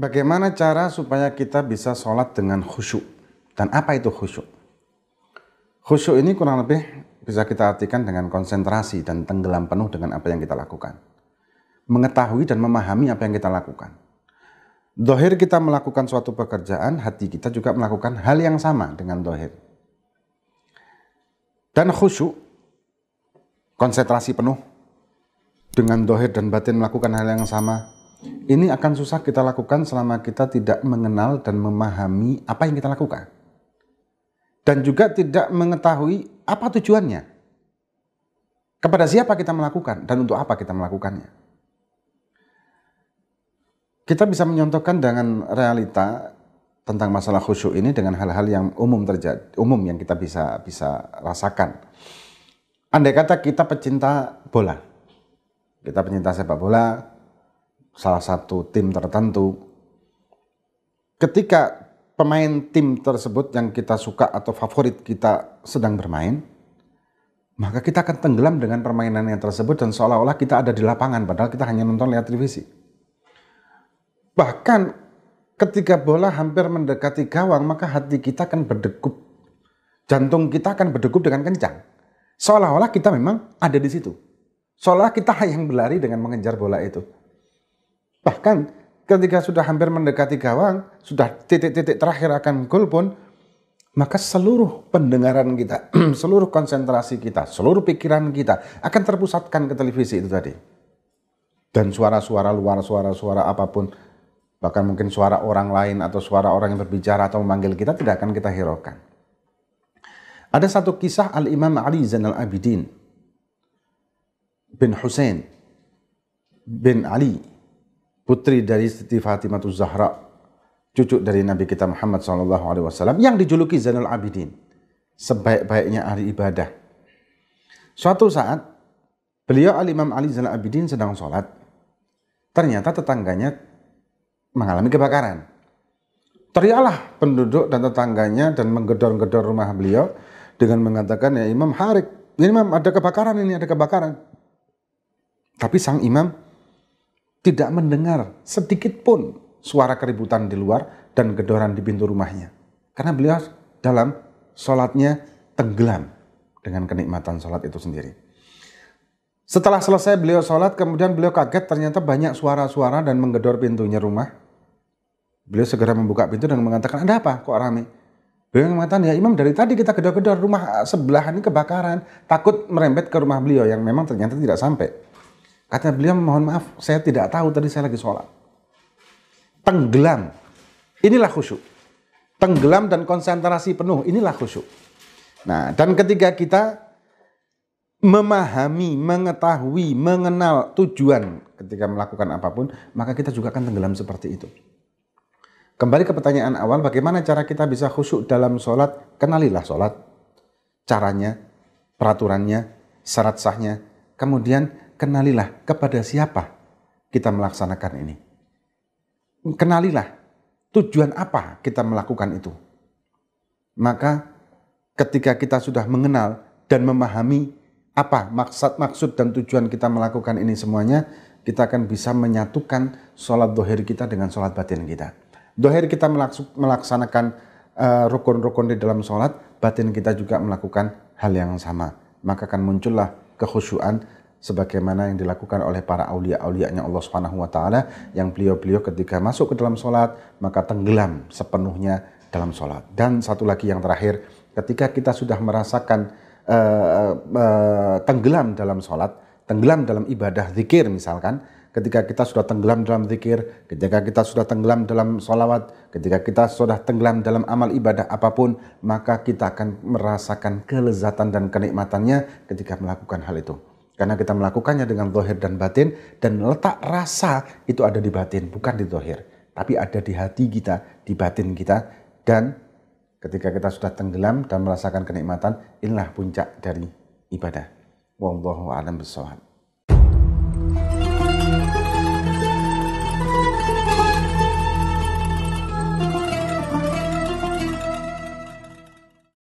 Bagaimana cara supaya kita bisa sholat dengan khusyuk? Dan apa itu khusyuk? Khusyuk ini kurang lebih bisa kita artikan dengan konsentrasi dan tenggelam penuh dengan apa yang kita lakukan. Mengetahui dan memahami apa yang kita lakukan. Dohir kita melakukan suatu pekerjaan, hati kita juga melakukan hal yang sama dengan dohir. Dan khusyuk, konsentrasi penuh, dengan dohir dan batin melakukan hal yang sama, ini akan susah kita lakukan selama kita tidak mengenal dan memahami apa yang kita lakukan. Dan juga tidak mengetahui apa tujuannya. Kepada siapa kita melakukan dan untuk apa kita melakukannya. Kita bisa menyontohkan dengan realita tentang masalah khusyuk ini dengan hal-hal yang umum terjadi, umum yang kita bisa bisa rasakan. Andai kata kita pecinta bola, kita pecinta sepak bola, salah satu tim tertentu, ketika pemain tim tersebut yang kita suka atau favorit kita sedang bermain, maka kita akan tenggelam dengan permainan yang tersebut dan seolah-olah kita ada di lapangan padahal kita hanya nonton lihat televisi. Bahkan ketika bola hampir mendekati gawang maka hati kita akan berdegup. Jantung kita akan berdegup dengan kencang. Seolah-olah kita memang ada di situ. Seolah kita yang berlari dengan mengejar bola itu. Bahkan ketika sudah hampir mendekati gawang, sudah titik-titik terakhir akan gol pun, maka seluruh pendengaran kita, seluruh konsentrasi kita, seluruh pikiran kita akan terpusatkan ke televisi itu tadi. Dan suara-suara luar, suara-suara apa pun, bahkan mungkin suara orang lain atau suara orang yang berbicara atau memanggil kita tidak akan kita hiraukan. Ada satu kisah Al-Imam Ali Zainal Abidin bin Hussein bin Ali putri dari Siti Fatimah Zahra, cucu dari Nabi kita Muhammad SAW yang dijuluki Zainal Abidin, sebaik-baiknya ahli ibadah. Suatu saat, beliau Al-Imam Ali Zainal Abidin sedang sholat. Ternyata tetangganya mengalami kebakaran. Teriaklah penduduk dan tetangganya dan menggedor-gedor rumah beliau dengan mengatakan, ya Imam Harik, Imam ada kebakaran ini, ada kebakaran. Tapi sang imam tidak mendengar sedikit pun suara keributan di luar dan gedoran di pintu rumahnya. Karena beliau dalam sholatnya tenggelam dengan kenikmatan sholat itu sendiri. Setelah selesai beliau sholat, kemudian beliau kaget ternyata banyak suara-suara dan menggedor pintunya rumah. Beliau segera membuka pintu dan mengatakan, ada apa kok rame? Beliau mengatakan, ya imam dari tadi kita gedor-gedor rumah sebelah ini kebakaran. Takut merembet ke rumah beliau yang memang ternyata tidak sampai. Kata beliau, mohon maaf, saya tidak tahu tadi saya lagi sholat. Tenggelam. Inilah khusyuk. Tenggelam dan konsentrasi penuh, inilah khusyuk. Nah, dan ketika kita memahami, mengetahui, mengenal tujuan ketika melakukan apa pun, maka kita juga akan tenggelam seperti itu. Kembali ke pertanyaan awal, bagaimana cara kita bisa khusyuk dalam sholat? Kenalilah sholat, caranya, peraturannya, syarat sahnya, kemudian kenalilah kepada siapa kita melaksanakan ini. Kenalilah tujuan apa kita melakukan itu. Maka ketika kita sudah mengenal dan memahami apa maksud maksud dan tujuan kita melakukan ini semuanya, kita akan bisa menyatukan sholat dohir kita dengan sholat batin kita. Dohir kita melaksanakan eh, rukun-rukun di dalam sholat, batin kita juga melakukan hal yang sama. Maka akan muncullah kekhusyuan sebagaimana yang dilakukan oleh para aulia-aulianya Allah Subhanahu wa taala yang beliau-beliau ketika masuk ke dalam salat maka tenggelam sepenuhnya dalam salat. Dan satu lagi yang terakhir, ketika kita sudah merasakan uh, uh, tenggelam dalam salat, tenggelam dalam ibadah zikir misalkan, ketika kita sudah tenggelam dalam zikir, ketika kita sudah tenggelam dalam sholawat, ketika kita sudah tenggelam dalam amal ibadah apa pun, maka kita akan merasakan kelezatan dan kenikmatannya ketika melakukan hal itu. Karena kita melakukannya dengan zohir dan batin dan letak rasa itu ada di batin, bukan di zohir. Tapi ada di hati kita, di batin kita. Dan ketika kita sudah tenggelam dan merasakan kenikmatan, inilah puncak dari ibadah. Wallahu a'lam.